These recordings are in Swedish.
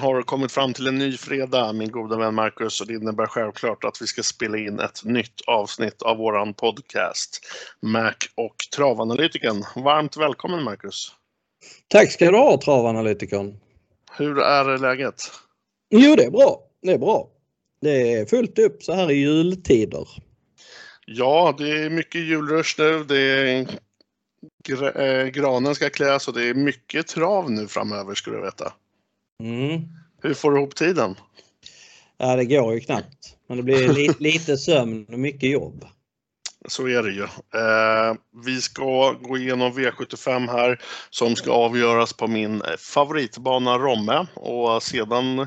har kommit fram till en ny fredag, min goda vän Marcus, och det innebär självklart att vi ska spela in ett nytt avsnitt av våran podcast, Mac och travanalytikern. Varmt välkommen Marcus! Tack ska du ha travanalytikern! Hur är läget? Jo, det är bra. Det är bra. Det är fullt upp så här i jultider. Ja, det är mycket julrush nu. Det är eh, granen ska kläs och det är mycket trav nu framöver skulle du veta. Mm. Hur får du ihop tiden? Ja, det går ju knappt. Men det blir li lite sömn och mycket jobb. Så är det ju. Eh, vi ska gå igenom V75 här som ska avgöras på min favoritbana Romme och sedan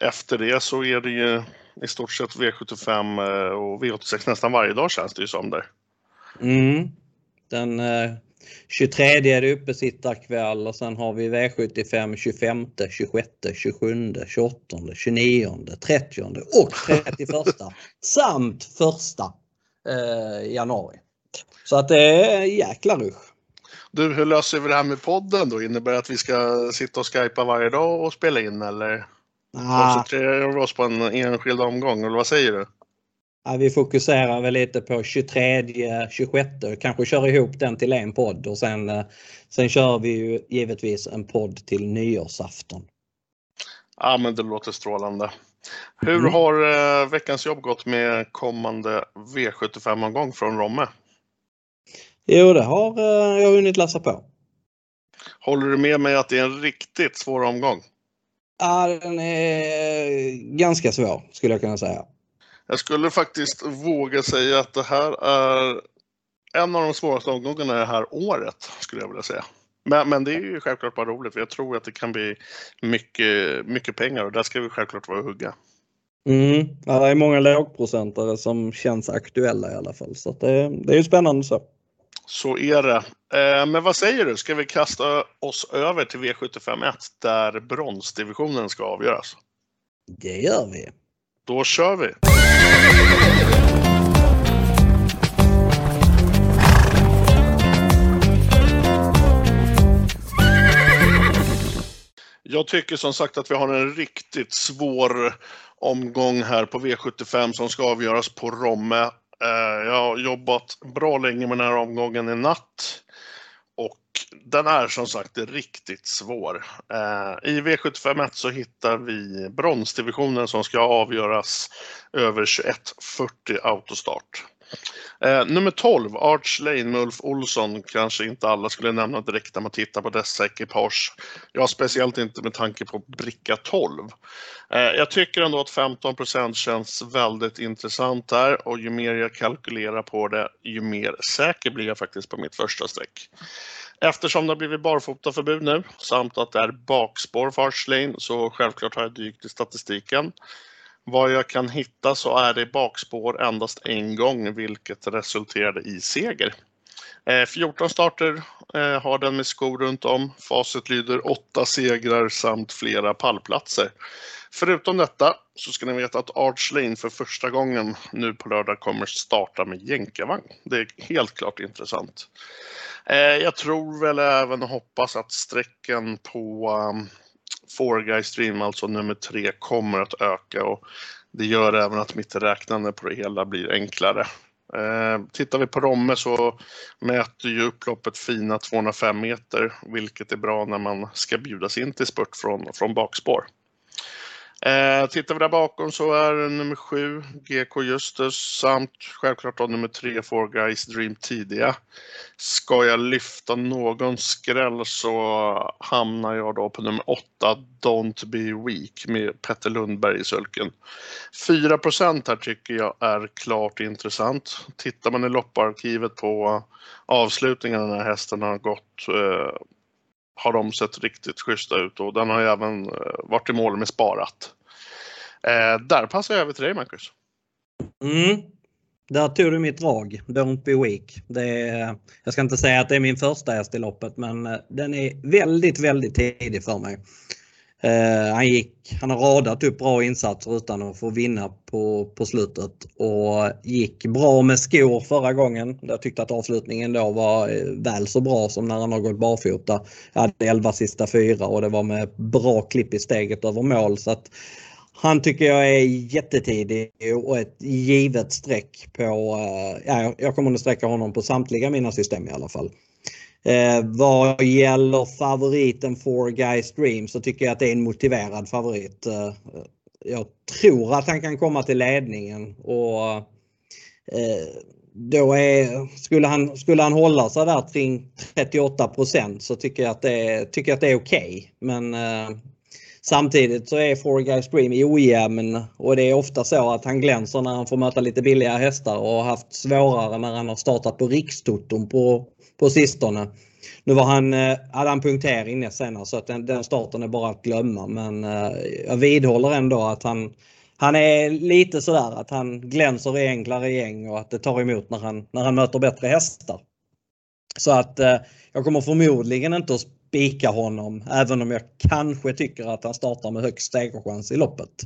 efter det så är det ju i stort sett V75 eh, och V86 nästan varje dag känns det ju som där. Mm. Den eh, 23 är det uppesittarkväll och sen har vi V75 25, 26, 27, 28, 29, 30 och 31 samt första eh, januari. Så att det är jäkla rusch. Du, hur löser vi det här med podden då? Innebär det att vi ska sitta och skypa varje dag och spela in eller? Ah. Koncentrerar vi oss på en enskild omgång eller vad säger du? Ja, vi fokuserar väl lite på 23, 26, kanske kör ihop den till en podd och sen, eh, sen kör vi ju givetvis en podd till nyårsafton. Ja men det låter strålande. Hur Mm. har eh, veckans jobb gått med kommande V75-omgång från Romme? Jo, det har eh, jag hunnit läsa på. Håller du med mig att det är en riktigt svår omgång? Ja, den är ganska svår skulle jag kunna säga. Jag skulle faktiskt våga säga att det här är en av de svåraste omgångarna det här året, skulle jag vilja säga. Men, men det är ju självklart bara roligt, för jag tror att det kan bli mycket, mycket pengar och där ska vi självklart vara och hugga. Mm. Ja, det är många lågprocentare som känns aktuella i alla fall. Så det, det är ju spännande så. Så är det. Eh, men vad säger du, ska vi kasta oss över till V751 där bronsdivisionen ska avgöras? Det gör vi. Då kör vi! Jag tycker som sagt att vi har en riktigt svår omgång här på V75 som ska avgöras på Romme. Eh, jag har jobbat bra länge med den här omgången i natt den är som sagt riktigt svår. Eh, I V751 så hittar vi bronsdivisionen som ska avgöras över 2140 autostart. Eh, nummer 12, Arch Lane med Ulf Olsson, kanske inte alla skulle nämna direkt när man tittar på dessa ekipage. Ja, speciellt inte med tanke på bricka 12. Eh, jag tycker ändå att 15% känns väldigt intressant där och ju mer jag kalkylerar på det, ju mer säker blir jag faktiskt på mitt första streck. Eftersom det har blivit barfotaförbud nu samt att det är bakspår för Arch så självklart har jag dykt i statistiken. Vad jag kan hitta så är det bakspår endast en gång vilket resulterade i seger. Eh, 14 starter eh, har den med skor runt om. Facit lyder 8 segrar samt flera pallplatser. Förutom detta så ska ni veta att Arch Lane för första gången nu på lördag kommer starta med jänkarvagn. Det är helt klart intressant. Eh, jag tror väl även och hoppas att strecken på ehm, Four Guy Stream, alltså nummer tre, kommer att öka och det gör även att mitt räknande på det hela blir enklare. Eh, tittar vi på Romme så mäter ju upploppet fina 205 meter, vilket är bra när man ska bjudas in till spurt från, från bakspår. Eh, tittar vi där bakom så är det nummer sju GK Justus samt självklart då nummer tre Four Guys Dream tidiga. Ska jag lyfta någon skräll så hamnar jag då på nummer åtta Don't Be Weak med Petter Lundberg i sulken. 4% här tycker jag är klart intressant. Tittar man i lopparkivet på avslutningen när hästen har gått eh, har de sett riktigt schyssta ut och den har ju även eh, varit i mål med sparat. Eh, där passar jag över till dig Marcus. Mm. Där tog du mitt drag. Don't be weak. Det är, jag ska inte säga att det är min första häst i loppet men eh, den är väldigt, väldigt tidig för mig. Eh, han, gick, han har radat upp bra insatser utan att få vinna på, på slutet och gick bra med skor förra gången. Jag tyckte att avslutningen då var eh, väl så bra som när han har gått barfota. Jag hade 11 sista fyra och det var med bra klipp i steget över mål. Så att han tycker jag är jättetidig och ett givet streck på, eh, ja, jag kommer att sträcka honom på samtliga mina system i alla fall. Eh, vad gäller favoriten Four Guys Dream så tycker jag att det är en motiverad favorit. Eh, eh, jag tror att han kan komma till ledningen och eh, då är, skulle, han, skulle han hålla sig där kring 38% så tycker jag att det, tycker att det är okej. Okay. Men eh, samtidigt så är Four Guys Dream ojämn och det är ofta så att han glänser när han får möta lite billigare hästar och har haft svårare när han har startat på rikstoton på på sistone. Nu var han, eh, hade han punktering näst senare så att den, den, starten är bara att glömma men eh, jag vidhåller ändå att han, han är lite sådär att han glänser i enklare gäng och att det tar emot när han, när han möter bättre hästar. Så att eh, jag kommer förmodligen inte att spika honom även om jag kanske tycker att han startar med högst segerchans i loppet.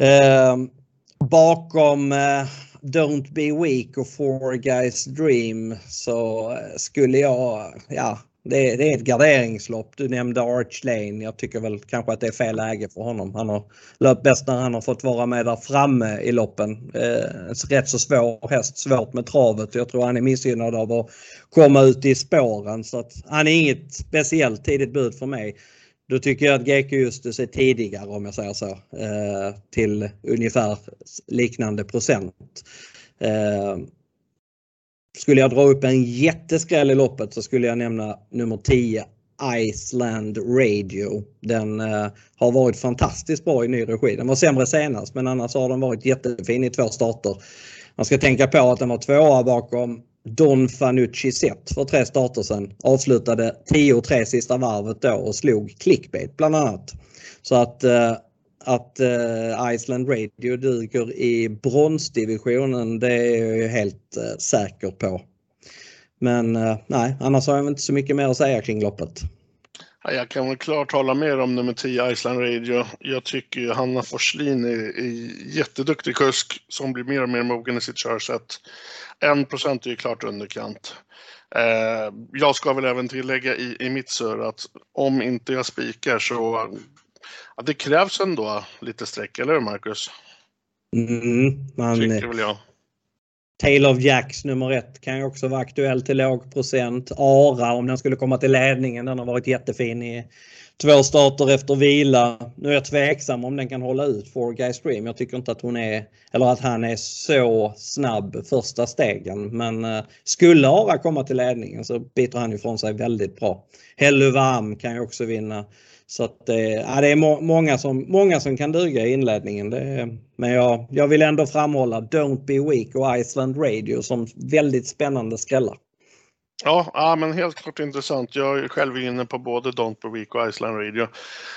Eh, bakom eh, Don't Be Weak och Four Guys Dream så eh, skulle jag, ja det, det, är ett garderingslopp. Du nämnde Arch Lane. Jag tycker väl kanske att det är fel läge för honom. Han har löpt bäst när han har fått vara med där framme i loppen. Eh, rätt så svår häst, svårt med travet. Jag tror han är missgynnad av att komma ut i spåren så att han är inget speciellt tidigt bud för mig. Då tycker jag att GK Justus är tidigare om jag säger så eh, till ungefär liknande procent. Eh, skulle jag dra upp en jätteskräll i loppet så skulle jag nämna nummer 10 Iceland Radio. Den eh, har varit fantastiskt bra i ny regi. Den var sämre senast men annars har den varit jättefin i två starter. Man ska tänka på att den var tvåa bakom Don Fanucci Zet för tre starter sedan. Avslutade 10-3 sista varvet då och slog clickbait bland annat. Så att, eh, att eh, Iceland Radio dyker i bronsdivisionen det är jag ju helt eh, säker på. Men eh, nej, annars har jag inte så mycket mer att säga kring loppet. Jag kan väl klart hålla med om nummer 10 Iceland Radio. Jag tycker ju Hanna Forslin är, är jätteduktig kusk som blir mer och mer mogen i sitt körsätt. 1 procent är ju klart underkant. Eh, jag ska väl även tillägga i, i mitt sör att om inte jag spikar så ja, det krävs ändå lite streck, eller hur Marcus? Mm, man, Tycker väl jag. Tale of Jacks nummer ett kan ju också vara aktuell till låg procent. Ara om den skulle komma till ledningen. Den har varit jättefin i två starter efter vila. Nu är jag tveksam om den kan hålla ut for Guy Stream. Jag tycker inte att hon är eller att han är så snabb första stegen. Men eh, skulle Ara komma till ledningen så biter han ifrån sig väldigt bra. Helluvam kan ju också vinna. Så att, eh, ja, det är må många, som, många som kan duga i inledningen. Är, men jag, jag vill ändå framhålla Don't Be Weak och Iceland Radio som väldigt spännande skrällar. Ja, ja, men helt klart intressant. Jag är själv inne på både Don't Be Weak och Iceland Radio.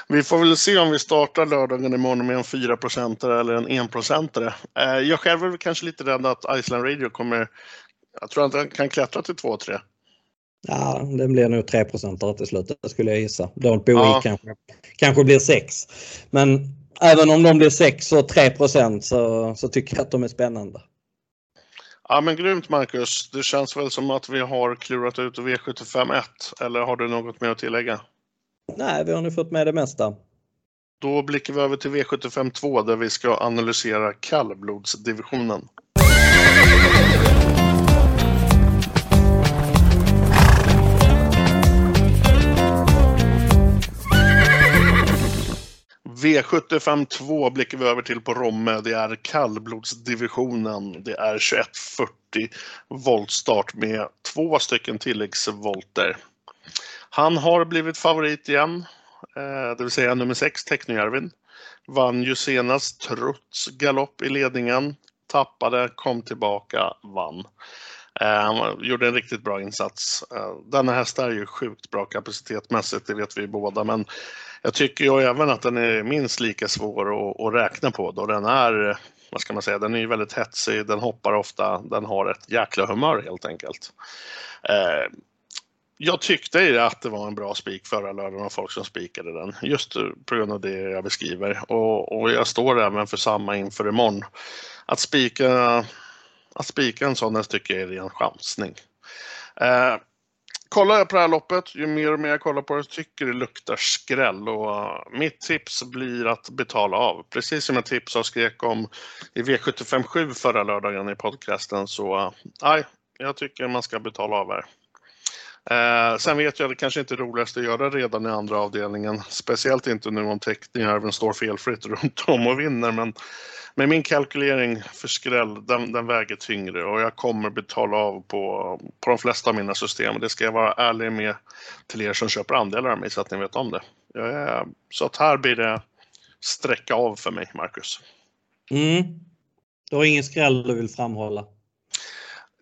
Vi får väl se om vi startar lördagen imorgon med en 4% eller en 1 procentare. Eh, jag själv är kanske lite rädd att Iceland Radio kommer... Jag tror att den kan klättra till 2-3. Ja, den blir nog 3 till slut, det skulle jag gissa. Don't Be ja. Kanske, kanske blir 6. Men även om de blir 6 och 3 så, så tycker jag att de är spännande. Ja men grymt Marcus. Det känns väl som att vi har klurat ut V75 1. Eller har du något mer att tillägga? Nej, vi har nu fått med det mesta. Då blickar vi över till V75 2 där vi ska analysera kallblodsdivisionen. V75 2 blickar vi över till på Romme. Det är kallblodsdivisionen. Det är 2140 voltstart med två stycken tilläggsvolter. Han har blivit favorit igen, eh, det vill säga nummer 6, Technojärvin. Vann ju senast trots galopp i ledningen. Tappade, kom tillbaka, vann. Eh, gjorde en riktigt bra insats. Eh, denna häst är ju sjukt bra kapacitetmässigt, det vet vi båda, men jag tycker ju även att den är minst lika svår att, att räkna på då den är, vad ska man säga, den är ju väldigt hetsig, den hoppar ofta, den har ett jäkla humör helt enkelt. Eh, jag tyckte att det var en bra spik förra lördagen av folk som spikade den. Just på grund av det jag beskriver. Och, och jag står även för samma inför imorgon. Att spika, att spika en sån tycker jag är ren chansning. Eh, kollar jag på det här loppet, ju mer och mer jag kollar på det, tycker det luktar skräll. Och uh, mitt tips blir att betala av. Precis som jag tipsade och skrek om i V757 förra lördagen i podcasten så, uh, nej, jag tycker man ska betala av här. Eh, sen vet jag att det kanske inte är roligast att göra redan i andra avdelningen. Speciellt inte nu om teckningen står felfritt runt om och vinner. Men med min kalkylering för skräll, den, den, väger tyngre och jag kommer betala av på, på de flesta av mina system. Det ska jag vara ärlig med till er som köper andelar av mig så att ni vet om det. Är, så att här blir det sträcka av för mig, Marcus. Mm. Du har ingen skräll du vill framhålla?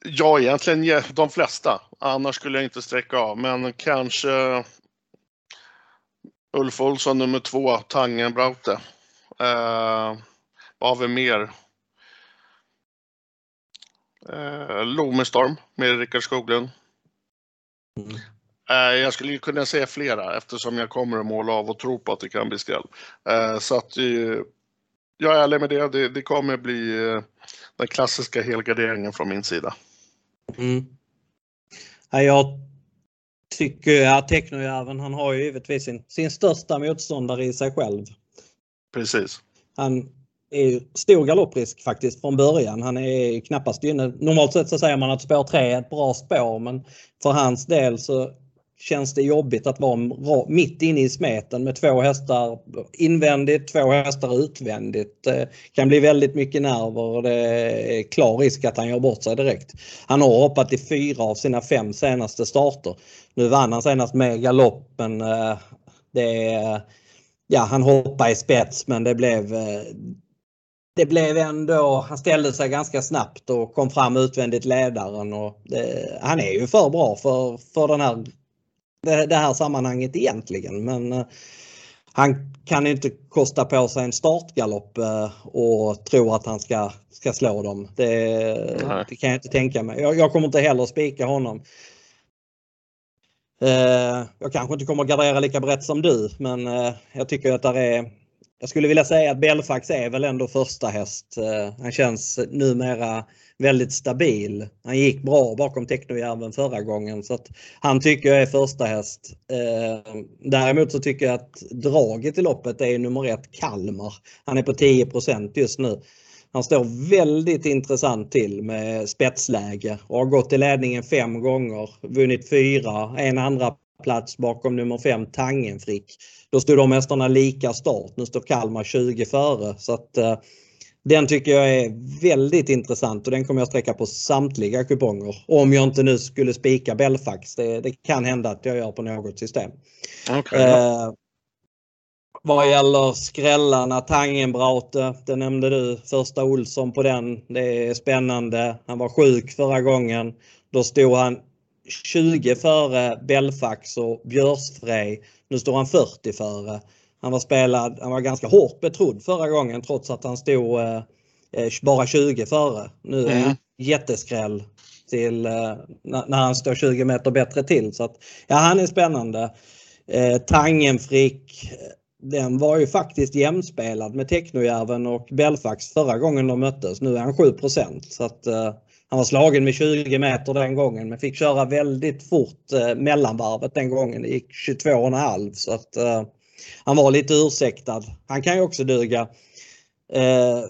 Ja, egentligen de flesta. Annars skulle jag inte sträcka av, men kanske Ulf Olsson nummer två, Tangenbraute. Eh, vad har vi mer? Eh, Lomestorm med Rickard Skoglund. Mm. Eh, jag skulle kunna säga flera eftersom jag kommer att måla av och tro på att det kan bli skräll. Eh, så att eh, jag är ärlig med det. Det, det kommer bli eh, den klassiska helgarderingen från min sida. Mm. Ja, jag tycker att Technojärven, han har ju givetvis sin, sin största motståndare i sig själv. Precis. Han är stor galopprisk faktiskt från början. Han är knappast inne. Normalt sett så säger man att spår 3 är ett bra spår men för hans del så känns det jobbigt att vara mitt inne i smeten med två hästar invändigt, två hästar utvändigt. Det kan bli väldigt mycket nerver och det är klar risk att han gör bort sig direkt. Han har hoppat i fyra av sina fem senaste starter. Nu vann han senast med galopp men eh, det ja, han hoppade i spets men det blev eh, det blev ändå, han ställde sig ganska snabbt och kom fram utvändigt ledaren och det, han är ju för bra för, för den här det, det här sammanhanget egentligen. Men eh, han kan inte kosta på sig en startgalopp eh, och tro att han ska, ska slå dem. Det, det kan jag inte tänka mig. Jag, jag kommer inte heller spika honom. Eh, jag kanske inte kommer gardera lika brett som du men jag tycker att det är jag skulle vilja säga att Belfax är väl ändå första häst. Han känns numera väldigt stabil. Han gick bra bakom Technojärven förra gången så att han tycker jag är första häst. Eh, däremot så tycker jag att draget i loppet är nummer ett Kalmar. Han är på 10% just nu. Han står väldigt intressant till med spetsläge och har gått i ledningen fem gånger, vunnit fyra, en andra plats bakom nummer fem Tangenfrick. Då stod de hästarna lika start. Nu står Kalmar 20 före så att eh, den tycker jag är väldigt intressant och den kommer jag sträcka på samtliga kuponger. Om jag inte nu skulle spika Belfax. Det, det kan hända att jag gör på något system. Okay. Eh, vad gäller skrällarna, Tangenbraute, det nämnde du. Första Olsson på den. Det är spännande. Han var sjuk förra gången. Då stod han 20 före Belfax och Björsfrej. Nu står han 40 före. Han var spelad, han var ganska hårt betrodd förra gången trots att han stod eh, eh bara 20 före. Nu är mm. jätteskräll till eh, när han står 20 meter bättre till. Så att, ja, han är spännande. Eh, Tangenfrick, den var ju faktiskt jämspelad med Technojärven och Belfax förra gången de möttes. Nu är han 7 så att eh, han var slagen med 20 meter den gången men fick köra väldigt fort eh, mellanvarvet den gången. Det gick 22,5 så att han var lite ursäktad. Han kan ju också duga. Eh,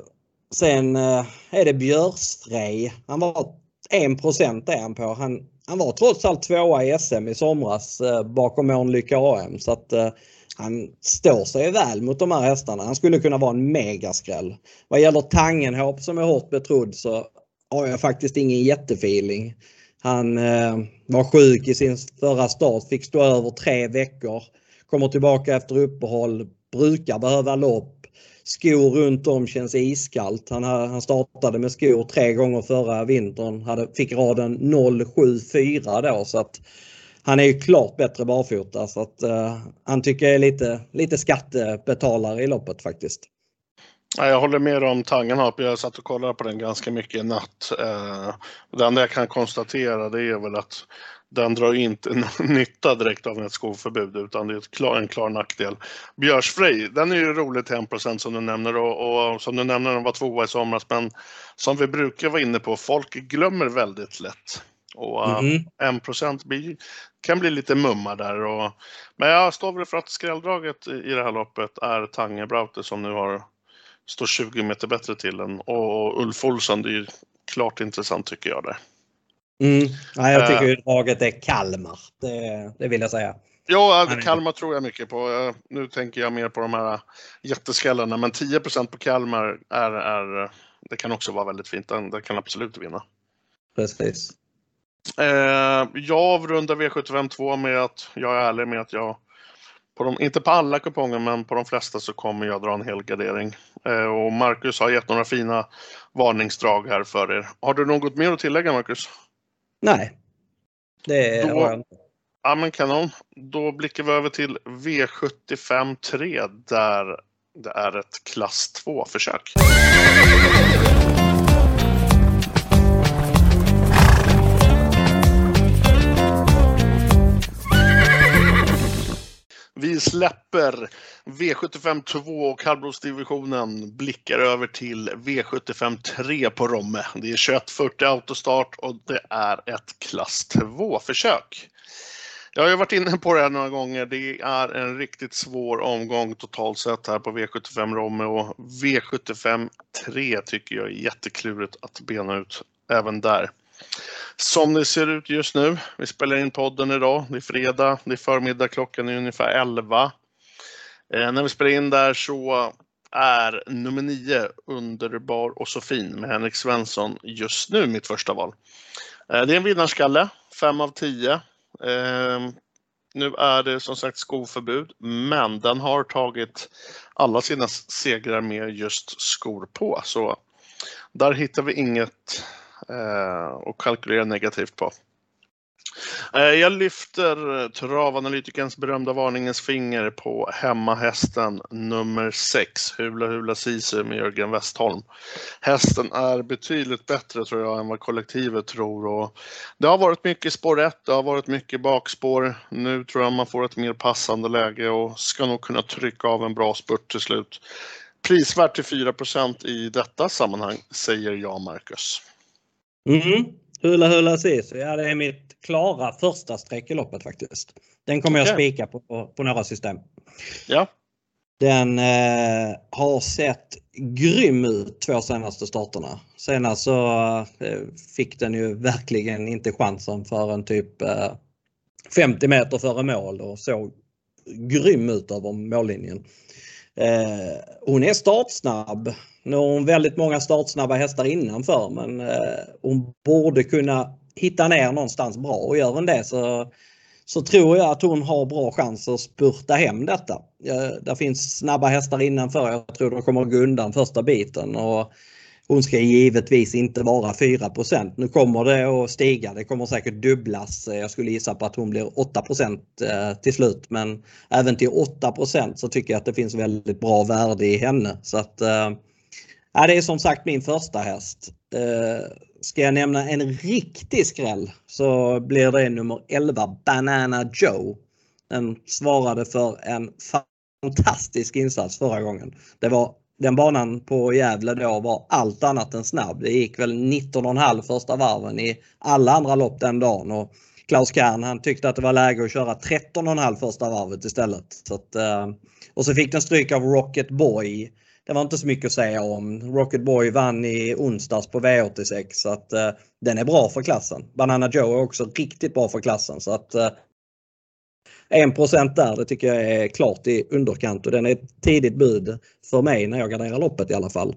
sen eh, är det Björsfrej. Han var 1 är han på. Han, han var trots allt tvåa i SM i somras eh, bakom Månlycke AM. Så att eh, han står sig väl mot de här hästarna. Han skulle kunna vara en megaskräll. Vad gäller Tangenhop som är hårt betrodd så har jag faktiskt ingen jättefeeling. Han eh, var sjuk i sin förra start, fick stå över tre veckor kommer tillbaka efter uppehåll, brukar behöva lopp. Skor runt om känns iskallt. Han, han startade med skor tre gånger förra vintern. Hade, fick raden 074 då så att han är ju klart bättre barfota så att uh, han tycker jag är lite, lite skattebetalare i loppet faktiskt. Jag håller med om Tangenhop. Jag satt och kollade på den ganska mycket i natt. Uh, det enda jag kan konstatera det är väl att den drar inte nytta direkt av ett skovförbud utan det är klar, en klar nackdel. Björsfrej, den är ju rolig till 1 som du nämner och, och som du nämner den var tvåa i somras men som vi brukar vara inne på, folk glömmer väldigt lätt. Och mm. 1 blir, kan bli lite mumma där. Och, men jag står väl för att skrälldraget i det här loppet är Tange Brauter som nu har står 20 meter bättre till än och Ulf Olsson, det är ju klart intressant tycker jag där. Mm. Ja, jag tycker uh, draget är Kalmar. Det, det vill jag säga. Ja, Kalmar tror jag mycket på. Nu tänker jag mer på de här jätteskallarna, men 10% på Kalmar är, är, det kan också vara väldigt fint. Den, den kan absolut vinna. Precis. Eh, jag avrundar V75 2 med att jag är ärlig med att jag, på de, inte på alla kuponger, men på de flesta så kommer jag dra en hel gardering. Eh, och Marcus har gett några fina varningsdrag här för er. Har du något mer att tillägga Marcus? Nej, det Då, har jag inte. Ja men kanon. Då blickar vi över till V75 3 där det är ett klass 2-försök. Vi släpper V75 2 och kallblodsdivisionen blickar över till V75 3 på Romme. Det är 2140 autostart och det är ett klass 2-försök. Jag har ju varit inne på det här några gånger. Det är en riktigt svår omgång totalt sett här på V75 Romme och V75 3 tycker jag är jätteklurigt att bena ut även där. Som det ser ut just nu, vi spelar in podden idag, det är fredag, det är förmiddag, klockan är ungefär 11. Eh, när vi spelar in där så är nummer 9, Underbar och så fin med Henrik Svensson, just nu mitt första val. Eh, det är en vinnarskalle, 5 av 10. Eh, nu är det som sagt skoförbud, men den har tagit alla sina segrar med just skor på. Så där hittar vi inget Eh, och kalkylera negativt på. Eh, jag lyfter eh, travanalytikerns berömda varningens finger på hemmahästen nummer 6, Hula Hula Sisu med Jörgen Westholm. Hästen är betydligt bättre tror jag än vad kollektivet tror. Och det har varit mycket spår 1, det har varit mycket bakspår. Nu tror jag man får ett mer passande läge och ska nog kunna trycka av en bra spurt till slut. Prisvärt till 4% i detta sammanhang, säger jag Marcus. Mm. Hula Hula Sisu, ja det är mitt klara första streck i loppet faktiskt. Den kommer okay. jag spika på, på, på, några system. Ja. Den eh, har sett grym ut två senaste starterna. Senast så eh, fick den ju verkligen inte chansen förrän typ eh, 50 meter före mål och såg grym ut över mållinjen. Eh, hon är startsnabb. Nu har hon väldigt många startsnabba hästar innanför men eh, hon borde kunna hitta ner någonstans bra och gör hon det så, så tror jag att hon har bra chans att spurta hem detta. Eh, där finns snabba hästar innanför. Jag tror de kommer att gå undan första biten. Och hon ska givetvis inte vara 4% Nu kommer det att stiga. Det kommer säkert dubblas. Jag skulle gissa på att hon blir 8 eh, till slut. Men även till 8% så tycker jag att det finns väldigt bra värde i henne. Så att, eh, Ja, det är som sagt min första häst. Eh, ska jag nämna en riktig skräll så blir det nummer 11 Banana Joe. Den svarade för en fantastisk insats förra gången. Det var den banan på Gävle då var allt annat än snabb. Det gick väl 19,5 första varven i alla andra lopp den dagen. Och Klaus Kern han tyckte att det var läge att köra 13,5 första varvet istället. Så att, eh, och så fick den stryk av Rocket Boy. Det var inte så mycket att säga om. Rocket Boy vann i onsdags på V86 så att eh, den är bra för klassen. Banana Joe är också riktigt bra för klassen så att eh, uh, 1 där, det tycker jag är klart i underkant och den är ett tidigt bud för mig när jag garderar loppet i alla fall.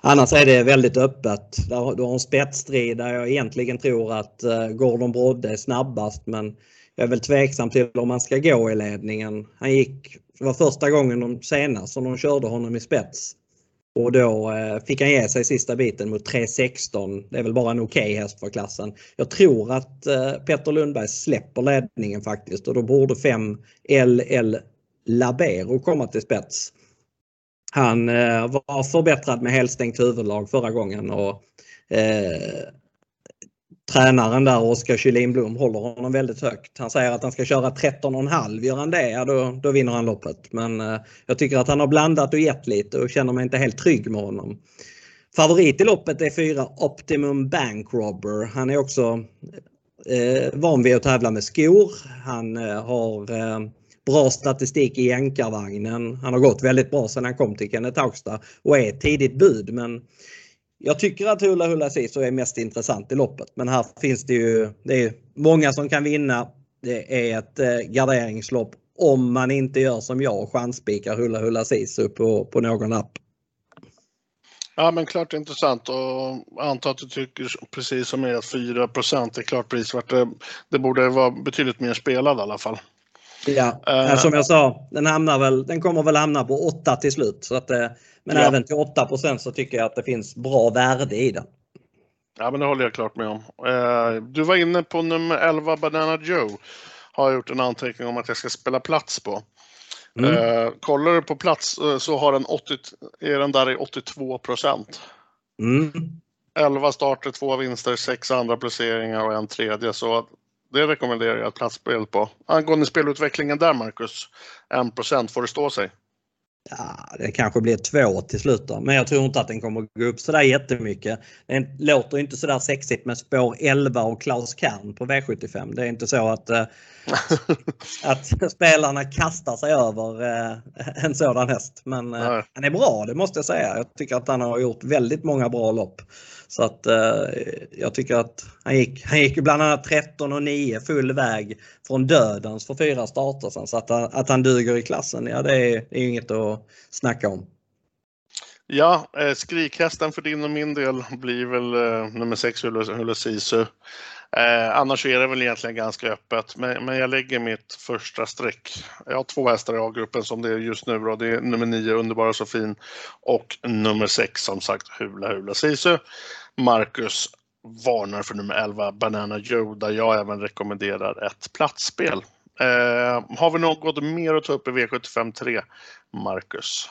Annars är det väldigt öppet. Du har en spetsstrid där jag egentligen tror att eh, Gordon Brodde är snabbast men jag är väl tveksam till om man ska gå i ledningen. Han gick, det var första gången de senast som de körde honom i spets. Och då eh, fick han ge sig sista biten mot 3.16. Det är väl bara en okej okay häst för klassen. Jag tror att eh, Petter Lundberg släpper ledningen faktiskt och då borde 5 LL Labero komma till spets. Han eh, var förbättrad med helstängt huvudlag förra gången och tränaren där, Oskar Kylinblom, Blom, håller honom väldigt högt. Han säger att han ska köra 13,5. Gör han det, ja, då, då vinner han loppet. Men eh, jag tycker att han har blandat och gett lite och känner mig inte helt trygg med honom. Favorit i loppet är fyra Optimum Bank Robber. Han är också eh, van vid att tävla med skor. Han eh, har eh, bra statistik i jänkarvagnen. Han har gått väldigt bra sedan han kom till Kenneth Haugstad och är ett tidigt bud. Men jag tycker att Hula Hula Siso är mest intressant i loppet. Men här finns det ju det är många som kan vinna. Det är ett eh, garderingslopp om man inte gör som jag och chansspikar Hula Hula Sisu på, på någon app. Ja, men klart intressant och antar att du tycker precis som mig att 4% är klart prisvärt. Det, det borde vara betydligt mer spelad i alla fall. Ja, uh, som jag sa, den, hamnar väl, den kommer väl hamna på 8 till slut. Så att, eh, men ja. även till 8% så tycker jag att det finns bra värde i den. Ja, men det håller jag klart med om. Uh, du var inne på nummer 11, Banana Joe. Har jag gjort en anteckning om att jag ska spela plats på. Mm. Uh, kollar du på plats så har den 80, är den där i 82 procent. Mm. 11 starter, 2 vinster, 6 andra placeringar och en tredje. Så det rekommenderar jag ett platsspel på. Angående spelutvecklingen där, Marcus. 1 får det stå sig? Ja, det kanske blir två till slut då. Men jag tror inte att den kommer gå upp sådär jättemycket. Det låter inte sådär sexigt med spår 11 och Klaus Kern på V75. Det är inte så att, eh, att spelarna kastar sig över eh, en sådan häst. Men eh, han är bra, det måste jag säga. Jag tycker att han har gjort väldigt många bra lopp. Så att eh, jag tycker att han gick, han gick bland annat 13 och 9 full väg från dödens för fyra starter sen. Så att, att han duger i klassen, ja det är, det är inget att snacka om. Ja, eh, skrikhästen för din och min del blir väl eh, nummer 6 Hula Sisu. Eh, annars är det väl egentligen ganska öppet, men, men jag lägger mitt första streck. Jag har två hästar i A-gruppen som det är just nu då. Det är nummer 9 Underbara Sofin och nummer 6 som sagt Hula Hula Sisu. Marcus varnar för nummer 11 Banana Joe där jag även rekommenderar ett platsspel. Eh, har vi något mer att ta upp i V75 3, Marcus?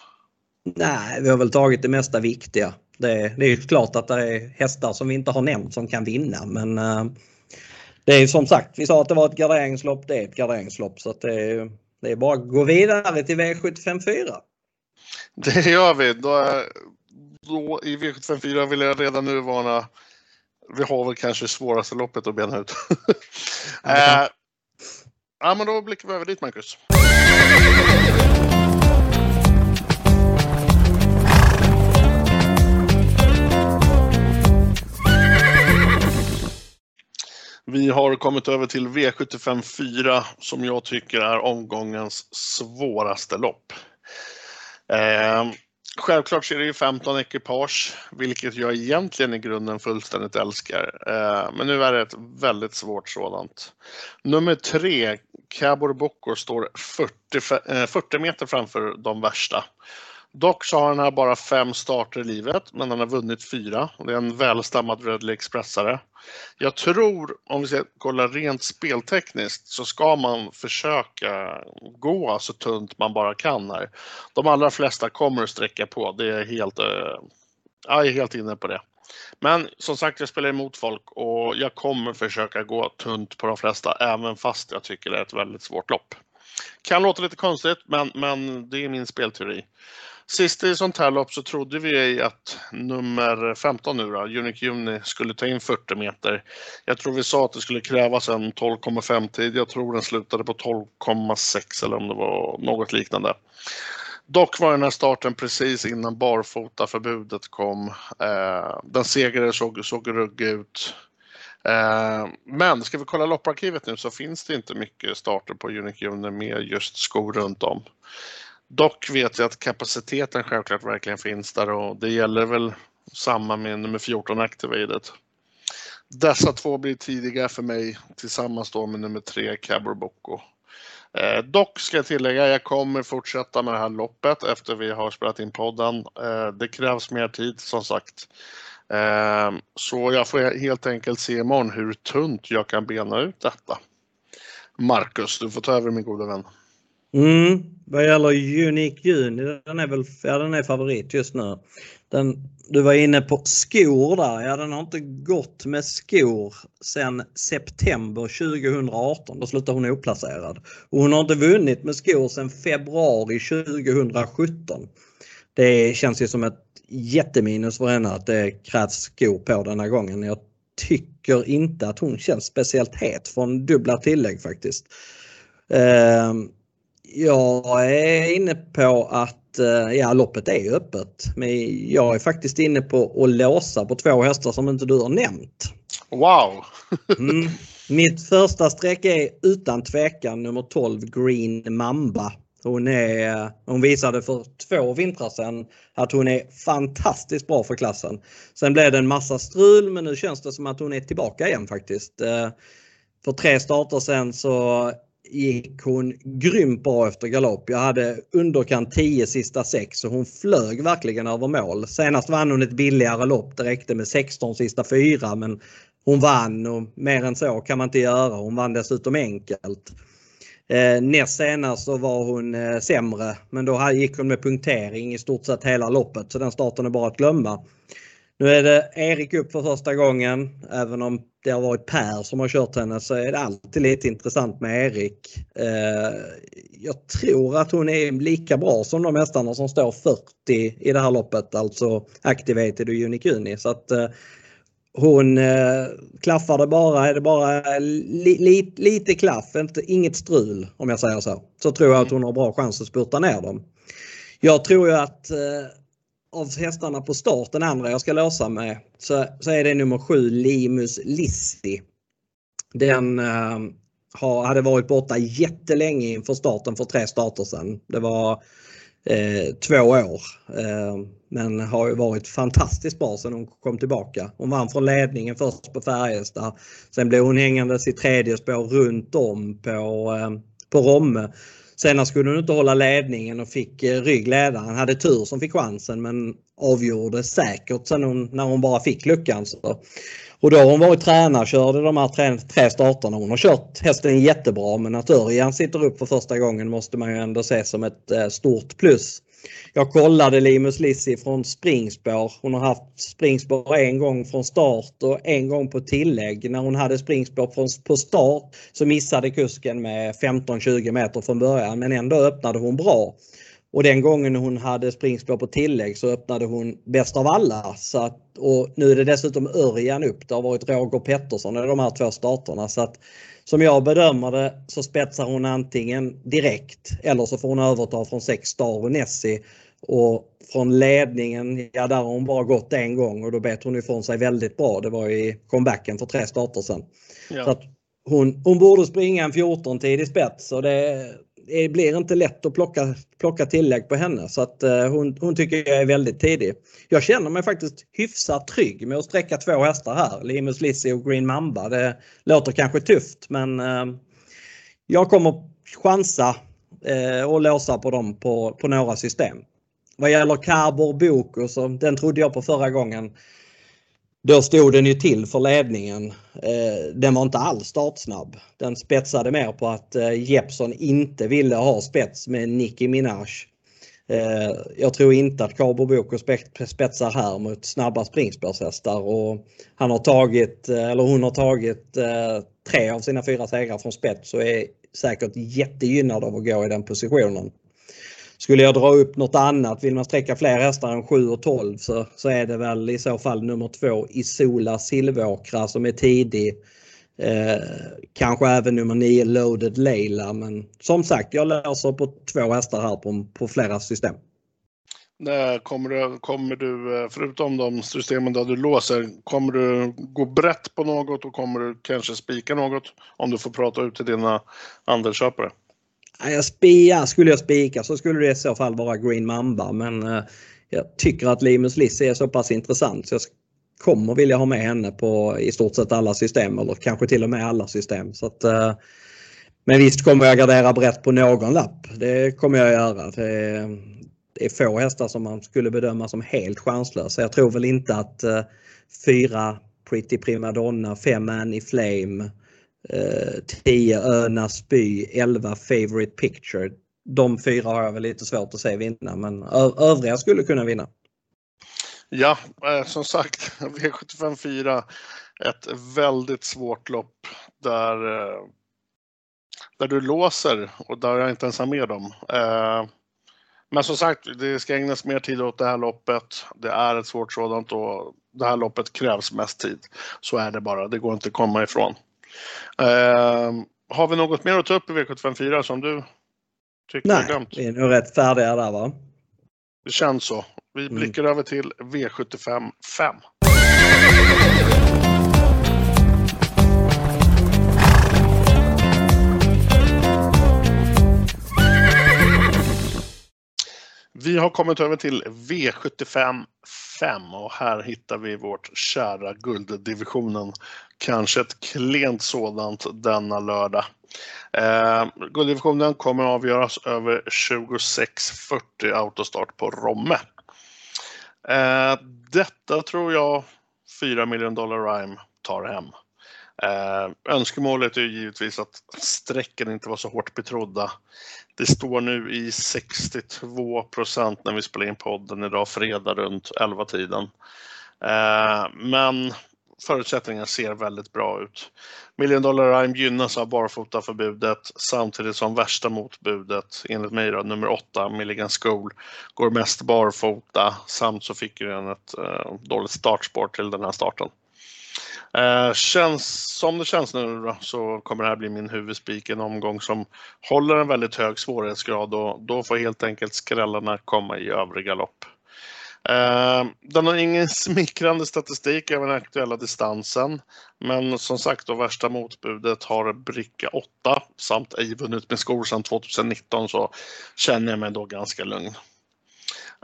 Nej, vi har väl tagit det mesta viktiga. Det, det är klart att det är hästar som vi inte har nämnt som kan vinna men eh, det är som sagt, vi sa att det var ett garderingslopp, det är ett garderingslopp så att det, är, det är bara att gå vidare till V75 4. Det gör vi. Då, då i V75 4 vill jag redan nu varna vi har väl kanske svåraste loppet att bena ut. eh, ja, men då blickar vi över dit, Marcus. Vi har kommit över till V75 4 som jag tycker är omgångens svåraste lopp. Eh, självklart så är det ju 15 ekipage, vilket jag egentligen i grunden fullständigt älskar. Eh, men nu är det ett väldigt svårt sådant. Nummer tre, Cabor Bocor, står 40, 40 eh, meter framför de värsta. Dock så har han här bara fem starter i livet, men han har vunnit fyra. Det är en välstammad Redley Expressare. Jag tror, om vi ska kolla rent speltekniskt, så ska man försöka gå så tunt man bara kan här. De allra flesta kommer att sträcka på, det är helt, eh, jag är helt inne på det. Men som sagt, jag spelar emot folk och jag kommer försöka gå tunt på de flesta, även fast jag tycker det är ett väldigt svårt lopp. Kan låta lite konstigt, men, men det är min spelteori. Sist i sånt här lopp så trodde vi att nummer 15 nu då, Unique Uni, skulle ta in 40 meter. Jag tror vi sa att det skulle krävas en 12,5 tid. Jag tror den slutade på 12,6 eller om det var något liknande. Dock var den här starten precis innan barfotaförbudet kom. Eh, den segrade såg, såg ruggig ut. Eh, men ska vi kolla lopparkivet nu så finns det inte mycket starter på Unique Uni med just skor runt om. Dock vet jag att kapaciteten självklart verkligen finns där och det gäller väl samma med nummer 14 Activated. Dessa två blir tidiga för mig tillsammans då med nummer 3 Cabro Eh, dock ska jag tillägga, jag kommer fortsätta med det här loppet efter vi har spelat in podden. Eh, det krävs mer tid som sagt. Eh, så jag får helt enkelt se imorgon hur tunt jag kan bena ut detta. Marcus, du får ta över min goda vän. Mm, vad gäller Unique Juni, den är väl ja, den är favorit just nu. Den, du var inne på skor där. Ja, den har inte gått med skor sedan september 2018. Då slutade hon oplacerad. Och hon har inte vunnit med skor sedan februari 2017. Det känns ju som ett jätteminus för henne att det krävs skor på denna gången. Jag tycker inte att hon känns speciellt het från dubbla tillägg faktiskt. Ehm, jag är inne på att eh, ja, loppet är öppet. Men jag är faktiskt inne på att låsa på två hästar som inte du har nämnt. Wow! mm. Mitt första streck är utan tvekan nummer 12 Green Mamba. Hon, är, hon visade för två vintrar sedan att hon är fantastiskt bra för klassen. Sen blev det en massa strul men nu känns det som att hon är tillbaka igen faktiskt. Eh, för tre starter sen så gick hon grymt bra efter galopp. Jag hade underkant 10 sista 6 så hon flög verkligen över mål. Senast vann hon ett billigare lopp. Det räckte med 16 sista 4 men hon vann och mer än så kan man inte göra. Hon vann dessutom enkelt. Eh, näst senast så var hon eh, sämre men då gick hon med punktering i stort sett hela loppet så den starten är bara att glömma. Nu är det Erik upp för första gången. Även om det har varit Per som har kört henne så är det alltid lite intressant med Erik. Eh, jag tror att hon är lika bra som de hästarna som står 40 i det här loppet, alltså Activated och Unicuni. Så att eh, hon eh, klaffar det bara, är det bara li, li, lite klaff, inte, inget strul om jag säger så. Så tror jag att hon har bra chans att spurta ner dem. Jag tror ju att av hästarna på start, den andra jag ska låsa med, så, så är det nummer 7 Limus Lissi. Den eh, har, hade varit borta jättelänge inför starten för tre starter sedan. Det var eh, två år. Eh, men har ju varit fantastiskt bra sedan hon kom tillbaka. Hon vann från ledningen först på Färjestad. Sen blev hon hängandes i tredje spår runt om på, eh, på Romme. Senast skulle hon inte hålla ledningen och fick eh, ryggledaren. Hade tur som fick chansen men avgjorde säkert sen hon, när hon bara fick luckan. Så. Och då har hon varit tränare körde de här tre, tre starterna. Hon har kört hästen jättebra men att Örjan sitter upp för första gången måste man ju ändå se som ett eh, stort plus. Jag kollade Limus Lissi från springspår. Hon har haft springspår en gång från start och en gång på tillägg. När hon hade springspår på start så missade kusken med 15-20 meter från början men ändå öppnade hon bra. Och den gången hon hade springspår på tillägg så öppnade hon bäst av alla. Så att, och nu är det dessutom Örjan upp. Det har varit Roger Pettersson i de här två starterna. Så att, som jag bedömer det så spetsar hon antingen direkt eller så får hon överta från sex Star och Nessie. Och från ledningen, ja där har hon bara gått en gång och då bet hon ifrån sig väldigt bra. Det var i comebacken för tre starter sedan. Ja. Så hon, hon borde springa en 14 tid i spets och det, det blir inte lätt att plocka, plocka tillägg på henne så att eh, hon, hon tycker jag är väldigt tidig. Jag känner mig faktiskt hyfsat trygg med att sträcka två hästar här. Limus Lizzie och Green Mamba. Det låter kanske tufft men eh, jag kommer chansa och låsa på dem på, på några system. Vad gäller Carbor Boko så den trodde jag på förra gången. Då stod den ju till för ledningen. Eh, den var inte alls startsnabb. Den spetsade mer på att eh, Jeppson inte ville ha spets med Nicki Minaj. Eh, jag tror inte att Cabo Boko spetsar här mot snabba springspårshästar och han har tagit, eller hon har tagit tre av sina fyra segrar från spets och är säkert jättegynnad av att gå i den positionen. Skulle jag dra upp något annat, vill man sträcka fler hästar än 7 och 12 så, så är det väl i så fall nummer två Isola Silvåkra som är tidig. Eh, kanske även nummer 9 Loaded Leila men som sagt jag löser på två hästar här på, på flera system. kommer, du, kommer du, eh, förutom de systemen där du låser, kommer du gå brett på något och kommer du kanske spika något om du får prata ut till dina andelsköpare? Jag spia, skulle jag spika så skulle det i så fall vara Green Mamba men eh, jag tycker att Limus Lissi är så pass intressant så jag kommer vilja ha med henne på i stort sett alla system eller kanske till och med alla system. Så att, eh, men visst kommer jag gardera brett på någon lapp. Det kommer jag göra. Det är, det är få hästar som man skulle bedöma som helt chanslösa. Jag tror väl inte att eh, fyra Pretty Primadonna, fem Annie Flame Eh, 10 Önas by, 11 Favorite Picture. De fyra har jag väl lite svårt att se vinna men övriga skulle kunna vinna. Ja, eh, som sagt, V75 4. Ett väldigt svårt lopp där, eh, där du låser och där jag inte ens har med dem. Eh, men som sagt, det ska ägnas mer tid åt det här loppet. Det är ett svårt sådant och det här loppet krävs mest tid. Så är det bara, det går inte att komma ifrån. Eh, har vi något mer att ta upp i V754 som du tycker Nej, är glömt? vi är nog rätt färdiga där va? Det känns så. Vi Mm. blickar över till V75 5. Vi har kommit över till V75 5 och här hittar vi vårt kära gulddivisionen. Kanske ett klent sådant denna lördag. Eh, gulddivisionen kommer att avgöras över 26.40 autostart på Romme. Eh, detta tror jag 4 miljoner dollar rhyme tar hem. Eh, önskemålet är givetvis att strecken inte var så hårt betrodda. Det står nu i 62 procent när vi spelar in podden idag fredag runt 11-tiden. Eh, men förutsättningarna ser väldigt bra ut. Million Dollar Rhyme gynnas av barfotaförbudet samtidigt som värsta motbudet enligt mig då, nummer 8, Milligan School, går mest barfota samt så fick den ett eh, dåligt startspår till den här starten. Eh, känns, som det känns nu då, så kommer det här bli min huvudspik, en omgång som håller en väldigt hög svårighetsgrad och då får helt enkelt skrällarna komma i övriga lopp. Ehm, den har ingen smickrande statistik över den aktuella distansen. Men som sagt, då värsta motbudet har bricka 8 samt ej vunnit med skor sedan 2019 så känner jag mig då ganska lugn.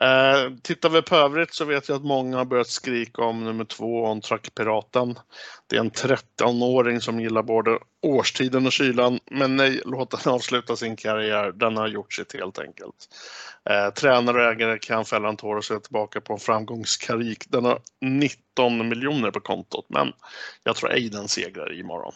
Eh, tittar vi på övrigt så vet jag att många har börjat skrika om nummer två, On Track Piraten. Det är en 13-åring som gillar både årstiden och kylan, men nej, låt den avsluta sin karriär. Den har gjort sitt helt enkelt. Eh, tränare och ägare kan fälla en tår och se tillbaka på en framgångskarik. Den har 19 miljoner på kontot, men jag tror ej den segrar imorgon.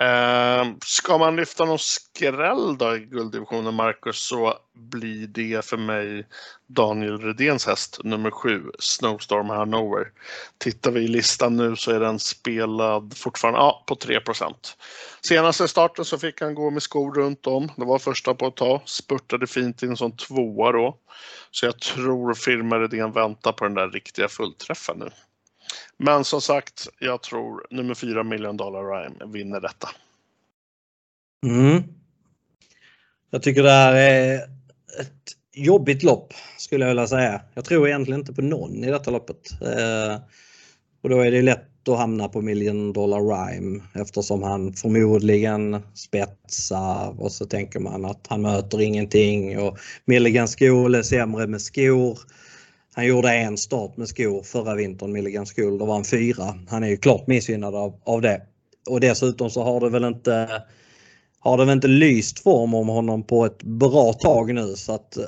Eh, ska man lyfta någon skräll då i gulddivisionen, Marcus, så blir det för mig Daniel Redéns häst nummer 7, Snowstorm Hanover. Tittar vi i listan nu så är den spelad fortfarande ja, på 3% Senaste starten så fick han gå med skor runt om. Det var första på ett tag. Spurtade fint in som tvåa då. Så jag tror firma Redén väntar på den där riktiga fullträffen nu. Men som sagt, jag tror nummer 4 Million Dollar Rhyme vinner detta. Mm. Jag tycker det här är ett jobbigt lopp skulle jag vilja säga. Jag tror egentligen inte på någon i detta loppet. Eh, och då är det lätt att hamna på Million Dollar Rhyme eftersom han förmodligen spetsar och så tänker man att han möter ingenting och Milligan skor är sämre med skor. Han gjorde en start med skor förra vintern, Milligan School. Då var han fyra. Han är ju klart missgynnad av, av det. Och dessutom så har det väl inte har det väl inte lyst form om honom på ett bra tag nu så att eh,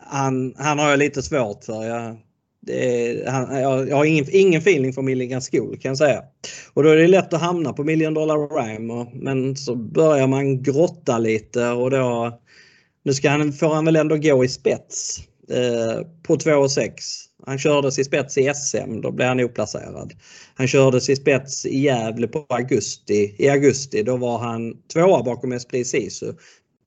han, han har jag lite svårt för. Jag, det, han, jag, jag har ingen, ingen feeling för Milligan School kan jag säga. Och då är det lätt att hamna på Million Dollar Rhyme men så börjar man grotta lite och då nu ska han, får han väl ändå gå i spets eh, på 2,6. Han kördes i spets i SM, då blev han oplacerad. Han kördes i spets i Gävle på augusti. I augusti då var han tvåa bakom Esprit Sisu.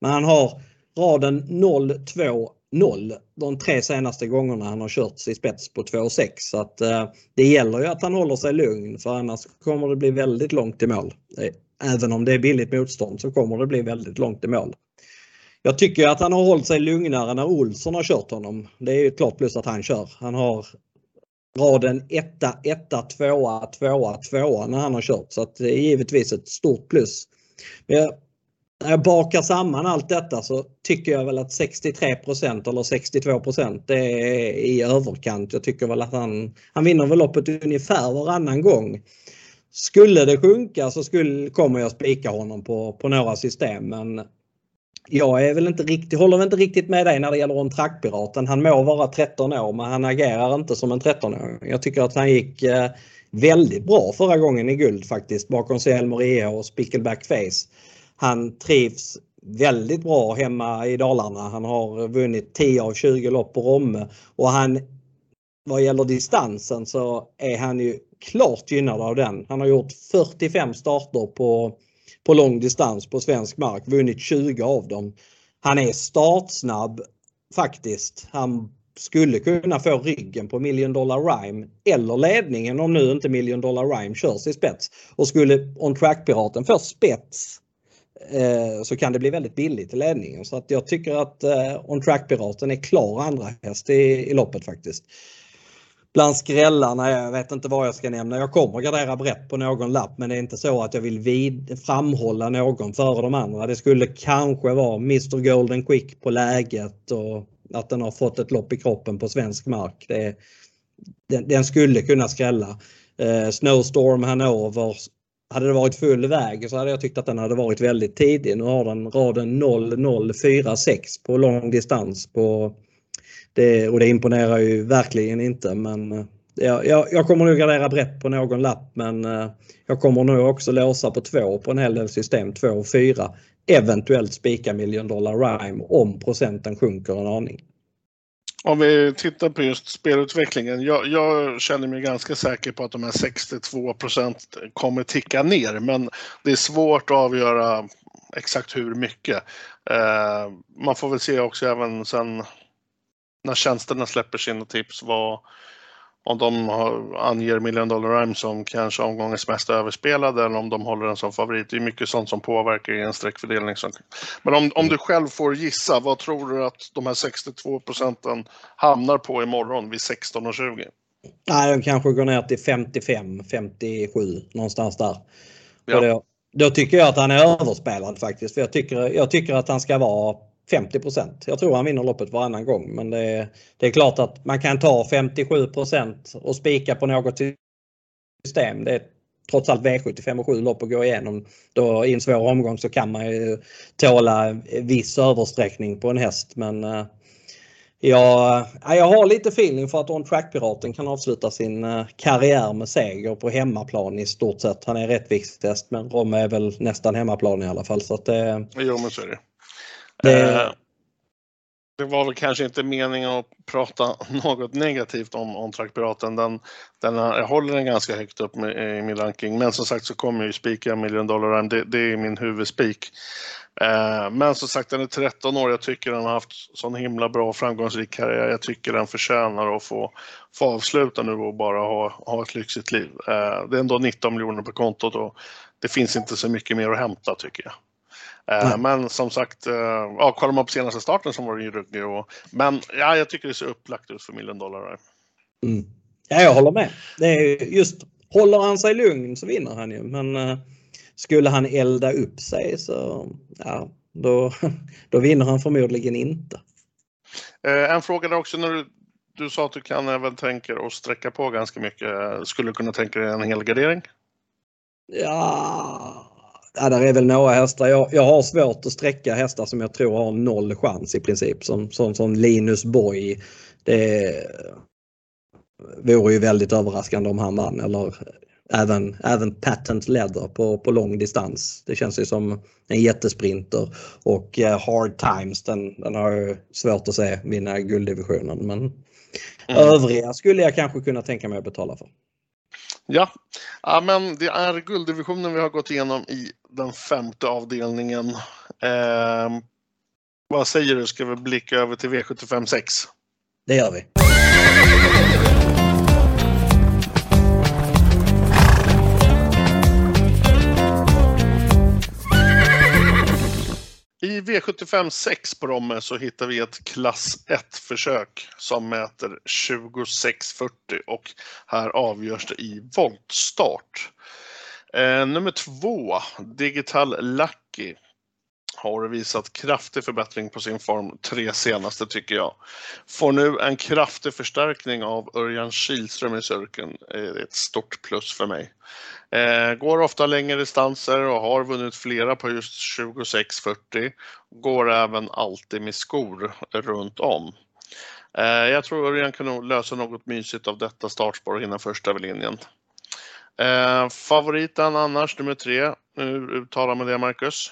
Men han har raden 0-2 0 de tre senaste gångerna han har kört i spets på 2,6. Så att eh, det gäller ju att han håller sig lugn för annars kommer det bli väldigt långt i mål. Eh, även om det är billigt motstånd så kommer det bli väldigt långt i mål. Jag tycker att han har hållit sig lugnare när Olsson har kört honom. Det är ju ett klart plus att han kör. Han har raden 1, 1, 2, 2, 2 när han har kört. Så att det är givetvis ett stort plus. Men jag, när jag bakar samman allt detta så tycker jag väl att 63% eller 62 det är i överkant. Jag tycker väl att han, han vinner väl loppet ungefär varannan gång. Skulle det sjunka så skulle, kommer jag spika honom på, på några system men jag är väl inte riktigt, håller väl inte riktigt med dig när det gäller om trackpiraten. Han må vara 13 år men han agerar inte som en 13-åring. Jag tycker att han gick eh, väldigt bra förra gången i guld faktiskt bakom Selmer EH och Spickleback Face. Han trivs väldigt bra hemma i Dalarna. Han har vunnit 10 av 20 lopp på Romme och han vad gäller distansen så är han ju klart gynnad av den. Han har gjort 45 starter på, på lång distans på svensk mark, vunnit 20 av dem. Han är startsnabb faktiskt. Han skulle kunna få ryggen på Million Dollar Rhyme eller ledningen om nu inte Million Dollar Rhyme körs i spets. Och skulle On Track-piraten få spets eh, så kan det bli väldigt billigt i ledningen. Så att jag tycker att eh, On Track-piraten är klar andra häst i, i loppet faktiskt. Bland skrällarna, jag vet inte vad jag ska nämna. Jag kommer gardera brett på någon lapp men det är inte så att jag vill vid, framhålla någon före de andra. Det skulle kanske vara Mr Golden Quick på läget och att den har fått ett lopp i kroppen på svensk mark. Det, den, den skulle kunna skrälla. Eh, Snowstorm Hanover hade det varit full väg så hade jag tyckt att den hade varit väldigt tidig. Nu har den raden 0046 på lång distans på det, och det imponerar ju verkligen inte men eh, jag, jag, jag kommer nog gardera brett på någon lapp men eh, jag kommer nog också låsa på två på en hel del system, två och fyra. Eventuellt spika million dollar rhyme om procenten sjunker en aning. Om vi tittar på just spelutvecklingen. Jag, jag, känner mig ganska säker på att de här 62 procent kommer ticka ner, men det är svårt att avgöra exakt hur mycket. Eh, man får väl se också även sen när tjänsterna släpper sina tips vad, om de har, anger Million Dollar Rhyme som kanske omgångens mest överspelade eller om de håller den som favorit. Det är mycket sånt som påverkar i en streckfördelning. Men om, om du själv får gissa, vad tror du att de här 62 procenten hamnar på imorgon vid 16.20? Nej, de kanske går ner till 55, 57 någonstans där. Ja. Då, då, tycker jag att han är överspelad faktiskt. För jag tycker, jag tycker att han ska vara 50 Jag tror han vinner loppet varannan gång men det är, det är klart att man kan ta 57% och spika på något system. Det är trots allt V75 och 7 lopp att gå igenom. Då i en svår omgång så kan man ju tåla viss översträckning på en häst men eh, uh, jag, eh, jag har lite feeling för att On Track-piraten kan avsluta sin eh, karriär med seger på hemmaplan i stort sett. Han är rättviktshäst men Rom är väl nästan hemmaplan i alla fall. Så att, det, jo men så är det. Det... Eh, det var väl kanske inte meningen att prata något negativt om Ontrack Piraten. Den, den, jag håller den ganska högt upp med, i min ranking. Men som sagt så kommer jag ju spika Million Dollar Rhyme. Det, det är min huvudspik. Eh, men som sagt den är 13 år. Jag tycker den har haft sån himla bra framgångsrik karriär. Jag tycker den förtjänar att få, få avsluta nu och bara ha, ha ett lyxigt liv. Eh, det är ändå 19 miljoner på kontot och det finns inte så mycket mer att hämta tycker jag. Mm. Men som sagt, eh, ja, kollar man på senaste starten så var det ju ruggig. Men ja, jag tycker det ser upplagt ut för Million Dollar. Mm. Ja, jag håller med. Det är just, håller han sig lugn så vinner han ju. Men uh, skulle han elda upp sig så ja, då, då vinner han förmodligen inte. En fråga där också när du, du sa att du kan även tänka dig att sträcka på ganska mycket. Skulle du kunna tänka dig en helgardering? Ja, Ja, där är väl några hästar. Jag, jag har svårt att sträcka hästar som jag tror har noll chans i princip. Som, som, som Linus Boy. Det vore ju väldigt överraskande om han vann. Eller även, även Patent Leather på, på lång distans. Det känns ju som en jättesprinter. Och uh, Hard Times den, den har jag svårt att se vinna gulddivisionen. Men mm. övriga skulle jag kanske kunna tänka mig att betala för. Ja. ja, men det är gulddivisionen vi har gått igenom i den femte avdelningen. Eh, vad säger du, ska vi blicka över till V75 6? Det gör vi. I V75 6 på Romme så hittar vi ett klass 1-försök som mäter 26.40 och här avgörs det i voltstart. Eh, nummer två, Digital Lucky, har visat kraftig förbättring på sin form tre senaste tycker jag. Får nu en kraftig förstärkning av Örjan Kihlström i cirkeln. Det är ett stort plus för mig. Eh, går ofta längre distanser och har vunnit flera på just 26-40. Går även alltid med skor runt om. Eh, jag tror Örjan kan nog lösa något mysigt av detta startspår och hinna först över linjen. Eh, favoriten annars, nummer tre. Hur uttalar man det, Marcus?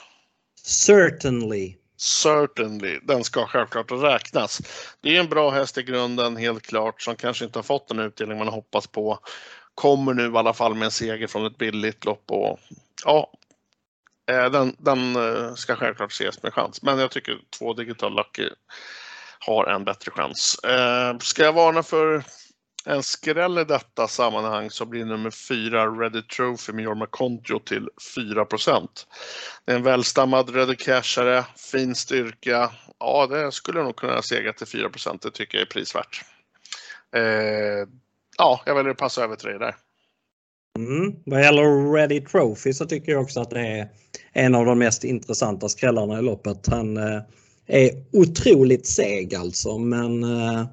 Certainly. Certainly, den ska självklart räknas. Det är en bra häst i grunden, helt klart, som kanske inte har fått den utdelning man hoppas på. Kommer nu i alla fall med en seger från ett billigt lopp och ja, eh, den, den eh, ska självklart ses med chans. Men jag tycker två Digital Lucky har en bättre chans. Eh, ska jag varna för en skräll i detta sammanhang så blir nummer fyra Ready Trophy med Jorma Kontio till 4% Det är en välstammad Ready Cashare, fin styrka. Ja, det skulle nog kunna sega till 4% Det tycker jag är prisvärt. Eh, ja, jag väljer att passa över till dig där. Mm. Vad gäller Ready Trophy så tycker jag också att det är en av de mest intressanta skrällarna i loppet. Han eh, är otroligt seg alltså men eh,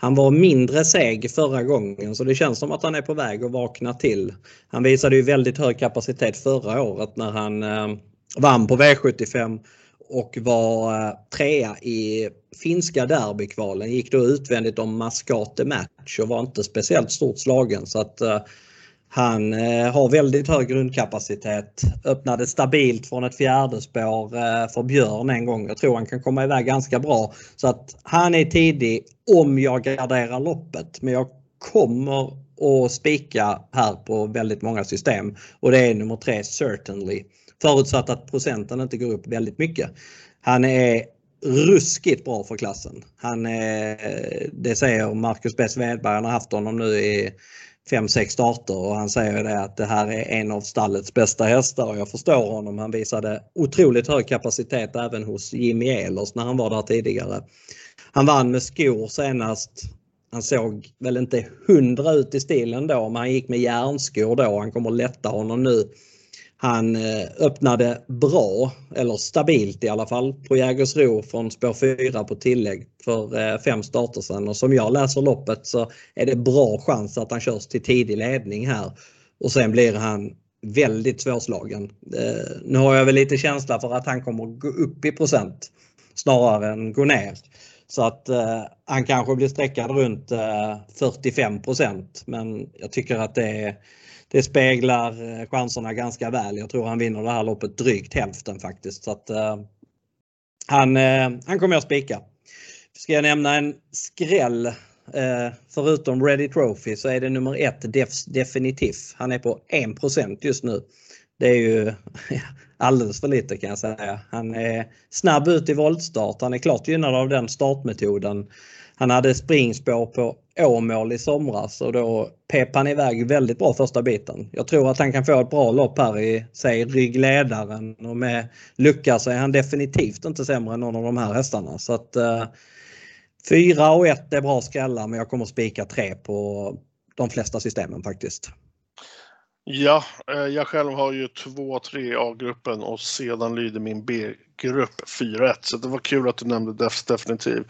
han var mindre seg förra gången så det känns som att han är på väg att vakna till. Han visade ju väldigt hög kapacitet förra året när han eh, vann på V75 och var eh, trea i finska derbykvalen. Gick då utvändigt om Mascate Match och var inte speciellt stort slagen så att eh, han eh, har väldigt hög grundkapacitet. Öppnade stabilt från ett fjärde spår eh, för Björn en gång. Jag tror han kan komma iväg ganska bra. Så att han är tidig om jag garderar loppet. Men jag kommer att spika här på väldigt många system. Och det är nummer tre Certainly. Förutsatt att procenten inte går upp väldigt mycket. Han är ruskigt bra för klassen. Han är, det säger Marcus B. Svedberg, han har haft honom nu i fem, sex starter och han säger det att det här är en av stallets bästa hästar och jag förstår honom. Han visade otroligt hög kapacitet även hos Jimmy Ehlers när han var där tidigare. Han vann med skor senast. Han såg väl inte hundra ut i stilen då men han gick med järnskor då. Han kommer lätta honom nu. Han eh, öppnade bra, eller stabilt i alla fall, på Jägersro från spår 4 på tillägg för eh, fem starter sedan. Och som jag läser loppet så är det bra chans att han körs till tidig ledning här. Och sen blir han väldigt svårslagen. Eh, nu har jag väl lite känsla för att han kommer gå upp i procent snarare än gå ner. Så att eh, han kanske blir sträckad runt eh, 45% men jag tycker att det är det speglar eh, chanserna ganska väl. Jag tror han vinner det här loppet drygt hälften faktiskt. Så att, eh, han, eh, han kommer jag spika. Ska jag nämna en skräll eh, förutom Ready Trophy så är det nummer ett def Definitiv. Han är på 1 just nu. Det är ju alldeles för lite kan jag säga. Han är snabb ut i voltstart. Han är klart gynnad av den startmetoden. Han hade springspår på Åmål i somras och då pep han iväg väldigt bra första biten. Jag tror att han kan få ett bra lopp här i, säg ryggledaren och med lucka så är han definitivt inte sämre än någon av de här hästarna. Så att eh, 4 och 1 är bra skrällar men jag kommer spika 3 på de flesta systemen faktiskt. Ja, eh, jag själv har ju 2-3 A-gruppen och sedan lyder min grupp 4-1. Så det var kul att du nämnde Defs definitiv.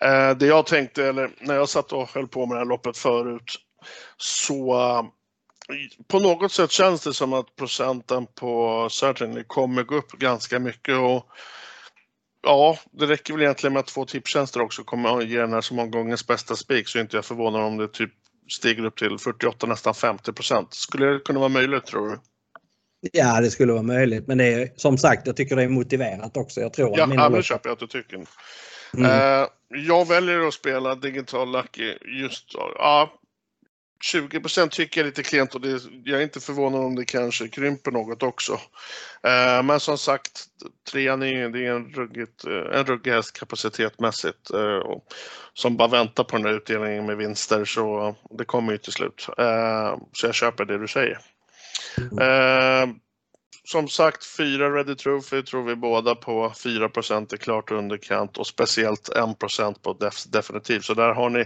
Eh, det jag tänkte, eller när jag satt och höll på med det här loppet förut, så eh, på något sätt känns det som att procenten på Certainly kommer gå upp ganska mycket. Och Ja, det räcker väl egentligen med att två tipstjänster också kommer att ge den här som omgångens bästa spik så är inte jag förvånad om det typ stiger upp till 48, nästan 50 procent. Skulle det kunna vara möjligt tror du? Ja, det skulle vara möjligt. Men det är som sagt, jag tycker det är motiverat också. Jag tror ja, ja men köper jag att du tycker. Mm. Uh, jag väljer att spela Digital Lucky just, ja, 20% tycker jag är lite klent och det, jag är inte förvånad om det kanske krymper något också. Uh, men som sagt, trean är, det är en, ruggigt, en ruggig häst kapacitetmässigt som bara väntar på den där utdelningen med vinster så det kommer ju till slut. Så jag köper det du säger. Mm som sagt, fyra Ready Trophy tror vi båda på. 4% är klart underkant och speciellt 1 på def definitivt. Så där har ni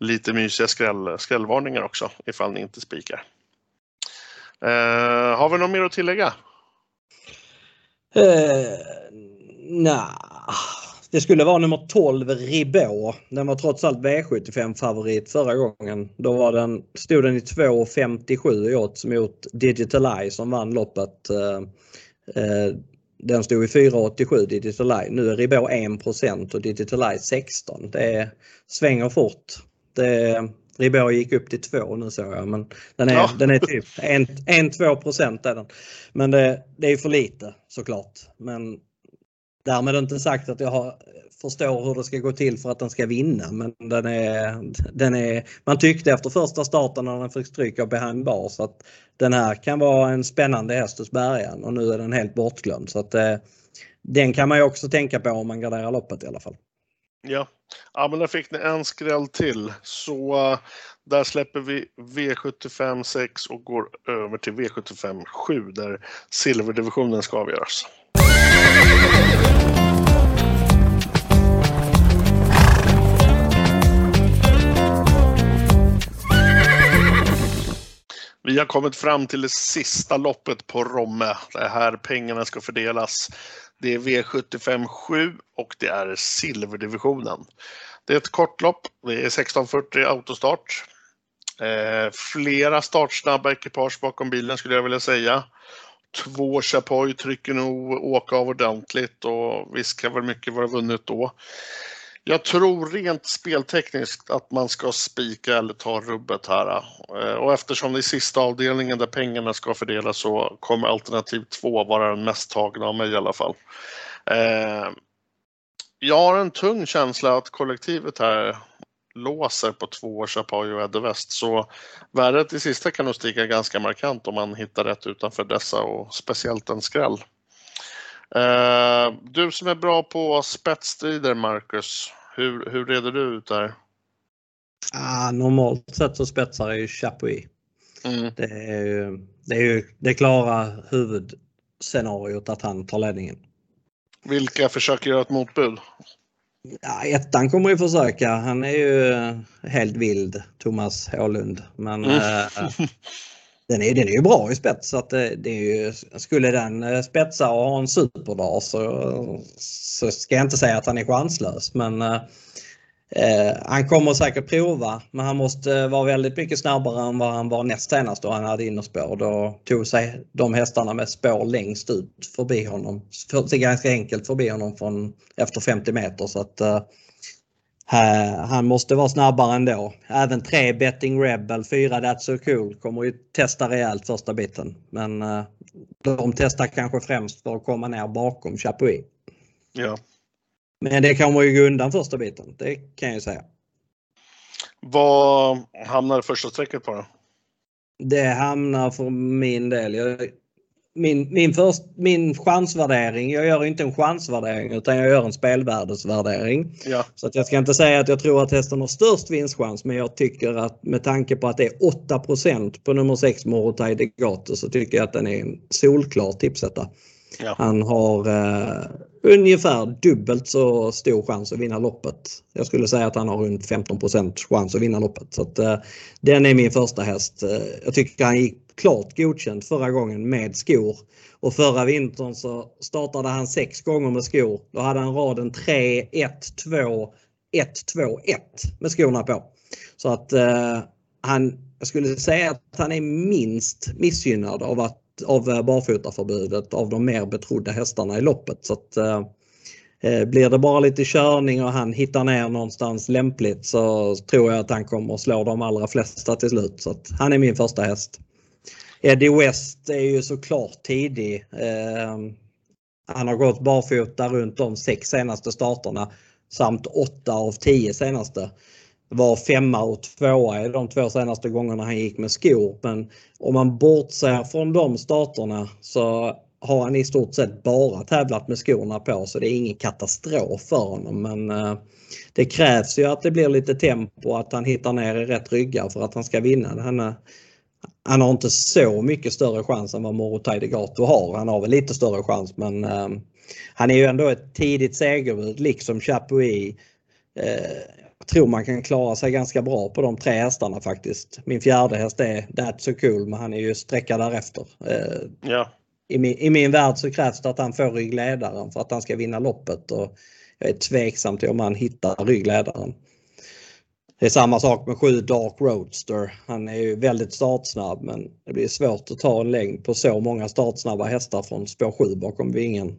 lite mysiga skräll, skrällvarningar också ifall ni inte spikar. Eh, har vi något mer att tillägga? Uh, nah. Det skulle vara nummer 12 Ribå. Den var trots allt V75 favorit förra gången. Då var den, stod den i 2,57 i odds mot Digital Eye som vann loppet. Eh, eh, den stod i 4,87 Digital Eye. Nu är Ribå 1% och Digital Eye 16. Det svänger fort. Det, Ribå gick upp till 2 nu såg jag men den är, ja. den är typ 1-2 procent. Men det, det är för lite såklart. Men Därmed inte sagt att jag har, förstår hur det ska gå till för att den ska vinna men den är, den är, man tyckte efter första starten när den fick stryk av behind bars att den här kan vara en spännande häst hos bärgaren och nu är den helt bortglömd. Så att, eh, den kan man ju också tänka på om man garderar loppet i alla fall. Ja, ja men där fick ni en skräll till. Så uh, där släpper vi V75 6 och går över till V75 7 där silverdivisionen ska avgöras. Vi har kommit fram till det sista loppet på Romme. Det är här pengarna ska fördelas. Det är V75 7 och det är silverdivisionen. Det är ett kortlopp. Det är 1640 autostart. Eh, flera startsnabba ekipage bakom bilen skulle jag vilja säga. Två Chapoy trycker nog åka av ordentligt och visst kan väl mycket vara vunnet då. Jag tror rent speltekniskt att man ska spika eller ta rubbet här. Eh, och eftersom det är sista avdelningen där pengarna ska fördelas så kommer alternativ två vara den mest tagna av mig i alla fall. Eh, jag har en tung känsla att kollektivet här låser på två års Chapoy och Edde West så värdet i sista kan nog stiga ganska markant om man hittar rätt utanför dessa och speciellt en skräll. Uh, du som är bra på spetsstrider, Marcus, hur, hur reder du ut där? Ah, normalt sett så spetsar jag ju Chapuis. Mm. Det är ju det, är ju det klara huvudscenariot att han tar ledningen. Vilka försöker göra ett motbud? Ja, ettan kommer ju försöka. Han är ju helt vild, Thomas Hålund. Men mm. äh, den är, den är ju bra i spets så att det, det är ju, skulle den eh, spetsa och ha en superdag så, så ska jag inte säga att han är chanslös men eh, eh, han kommer säkert prova men han måste eh, vara väldigt mycket snabbare än vad han var näst senast då han hade innerspår. Då tog sig de hästarna med spår längst ut förbi honom. För, ganska enkelt förbi honom från efter 50 meter så att eh, han måste vara snabbare ändå. Även 3 Betting Rebel, 4 That's So Cool kommer ju testa rejält första biten. Men uh, de testar kanske främst för att komma ner bakom Chapuis. Ja. Men det kommer ju gå undan första biten, det kan jag ju säga. Vad hamnar första strecket på då? Det hamnar för min del, jag min, min, först, min chansvärdering, jag gör inte en chansvärdering utan jag gör en spelvärdesvärdering. Ja. Så att jag ska inte säga att jag tror att hästen har störst vinstchans men jag tycker att med tanke på att det är 8% på nummer 6 Morotai Degato så tycker jag att den är en solklar tipsetta. Ja. Han har eh, ungefär dubbelt så stor chans att vinna loppet. Jag skulle säga att han har runt 15% chans att vinna loppet. Så att, eh, den är min första häst. Eh, jag tycker han gick klart godkänt förra gången med skor. Och förra vintern så startade han sex gånger med skor. Då hade han raden 3, 1, 2, 1, 2, 1 med skorna på. Så att eh, han, jag skulle säga att han är minst missgynnad av, att, av eh, barfotaförbudet av de mer betrodda hästarna i loppet. Så att, eh, eh, blir det bara lite körning och han hittar ner någonstans lämpligt så tror jag att han kommer att slå de allra flesta till slut. Så att han är min första häst. Eddie West är ju såklart tidig. Eh, han har gått barfota runt de sex senaste starterna samt åtta av tio senaste. Var femma och tvåa i de två senaste gångerna han gick med skor. Men om man bortser från de starterna så har han i stort sett bara tävlat med skorna på så det är ingen katastrof för honom. Men eh, det krävs ju att det blir lite tempo att han hittar ner i rätt ryggar för att han ska vinna. Han, han har inte så mycket större chans än vad Morotai Degato har. Han har väl lite större chans men eh, han är ju ändå ett tidigt segerbud liksom Chapuis. Eh, jag tror man kan klara sig ganska bra på de tre hästarna faktiskt. Min fjärde häst är That's so cool men han är ju sträckad därefter. Eh, ja. i, min, I min värld så krävs det att han får ryggledaren för att han ska vinna loppet och jag är tveksam till om han hittar ryggledaren. Det är samma sak med 7 Dark Roadster. Han är ju väldigt startsnabb men det blir svårt att ta en längd på så många startsnabba hästar från spår 7 bakom vingen.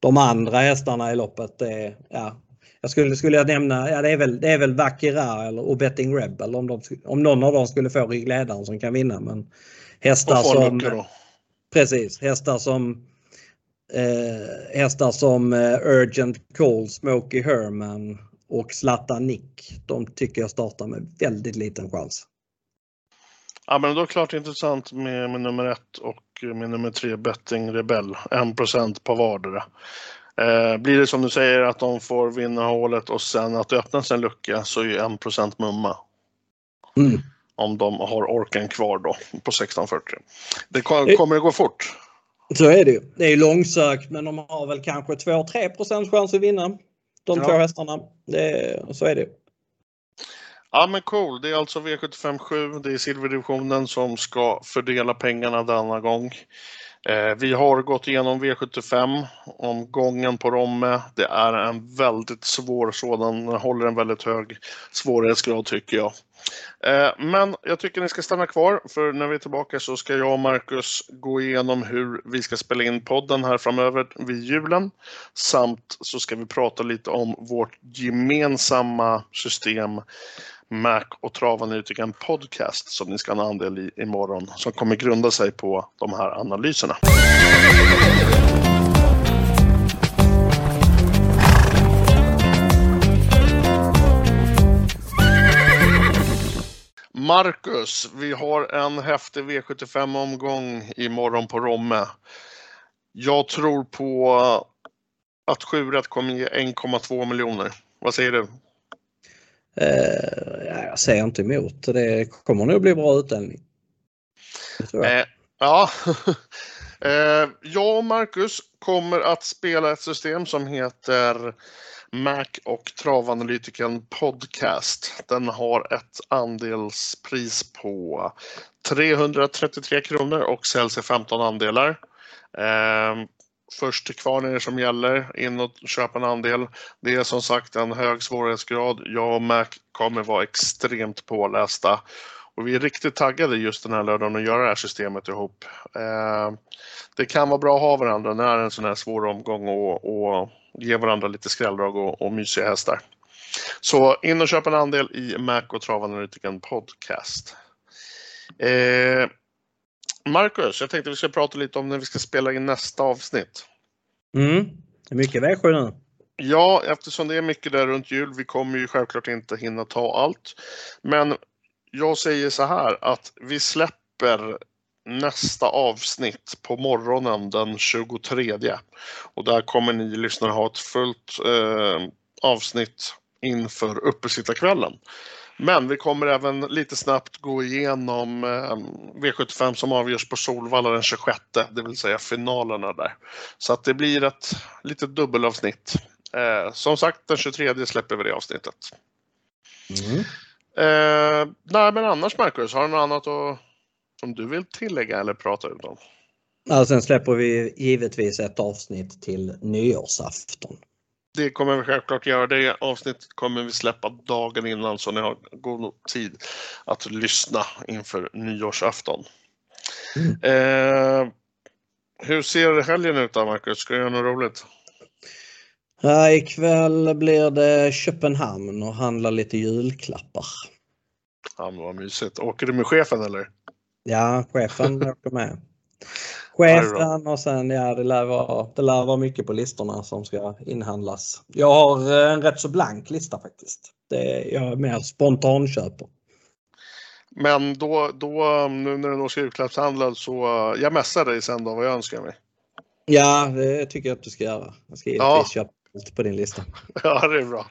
De andra hästarna i loppet är, ja, jag skulle, skulle jag nämna, ja det är väl, det är väl Vakira eller och Betting Rebel om, de, om någon av dem skulle få ryggledaren som kan vinna. Men hästar som... Precis, hästar som eh, hästar som eh, Urgent Call, Smokey Herman och Zlatan Nick. De tycker jag startar med väldigt liten chans. Ja, men då är det klart intressant med, med nummer ett och med nummer tre Betting Rebell. 1% på vardera. Eh, blir det som du säger att de får vinna hålet och sen att det öppnas en lucka så är 1% mumma. Mm. Om de har orken kvar då på 1640. Det kommer att gå fort. Så är det ju. Det är långsökt men de har väl kanske 2-3 chans att vinna. De ja. två hästarna. Det, så är det. Ja men cool, det är alltså V75 7, det är silverdivisionen som ska fördela pengarna denna gång. Eh, vi har gått igenom V75 omgången på Romme. Det är en väldigt svår sådan, den håller en väldigt hög svårighetsgrad tycker jag. Eh, men jag tycker ni ska stanna kvar för när vi är tillbaka så ska jag och Marcus gå igenom hur vi ska spela in podden här framöver vid julen. Samt så ska vi prata lite om vårt gemensamma system Mac och Travanalytiken Podcast som ni ska ha en andel i imorgon som kommer grunda sig på de här analyserna. Marcus, vi har en häftig V75-omgång imorgon på Romme. Jag tror på att 7 kommer ge 1,2 miljoner. Vad säger du? Eh, jag säger inte emot. Det kommer nog bli bra utdelning. Eh, ja. eh, jag och Marcus kommer att spela ett system som heter Mac och travanalytiken Podcast. Den har ett andelspris på 333 kronor och säljs i 15 andelar. Eh, först till kvarn är det som gäller. In och köpa en andel. Det är som sagt en hög svårighetsgrad. Jag och Mac kommer vara extremt pålästa. Och vi är riktigt taggade just den här lördagen att göra det här systemet ihop. Eh, det kan vara bra att ha varandra när det är en sån här svår omgång och, och ge varandra lite skrälldrag och, och mysiga hästar. Så in och köp en andel i Mac och Travanalytiken Podcast. Eh, Marcus, jag tänkte vi ska prata lite om när vi ska spela in nästa avsnitt. Mm, det är mycket vägsjö nu. Ja, eftersom det är mycket där runt jul. Vi kommer ju självklart inte hinna ta allt. Men jag säger så här att vi släpper nästa avsnitt på morgonen den 23. Och där kommer ni lyssnare ha ett fullt eh, avsnitt inför uppesittarkvällen. Men vi kommer även lite snabbt gå igenom eh, V75 som avgörs på Solvalla den 26, det vill säga finalerna där. Så att det blir ett litet dubbelavsnitt. Eh, som sagt, den 23 släpper vi det avsnittet. Mm. Eh, nej, men annars Marcus, har du något annat att, som du vill tillägga eller prata ut om? Ja, sen släpper vi givetvis ett avsnitt till nyårsafton. Det kommer vi självklart göra. Det avsnittet kommer vi släppa dagen innan så ni har god tid att lyssna inför nyårsafton. Mm. Eh, hur ser helgen ut då Marcus? Ska du göra något roligt? Ja, ikväll blir det Köpenhamn och handla lite julklappar. Ja, vad mysigt. Åker du med chefen eller? Ja, chefen åker med. Chefen och sen ja, det lär, vara, det lär vara mycket på listorna som ska inhandlas. Jag har eh, en rätt så blank lista faktiskt. Det är, jag är mer spontanköper. Men då, då nu när du ska julklappshandla så jag mässar dig sen då vad jag önskar mig. Ja, det tycker jag att du ska göra. Jag ska ja. köpa lite på din lista. Ja, det är bra.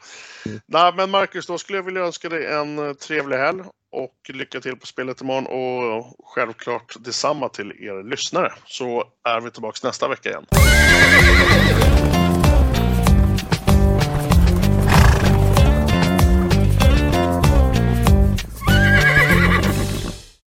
Mm. Nej, men Marcus, då skulle jag vilja önska dig en eh, trevlig helg och lycka till på spelet imorgon och självklart detsamma till er lyssnare så är vi tillbaks nästa vecka igen.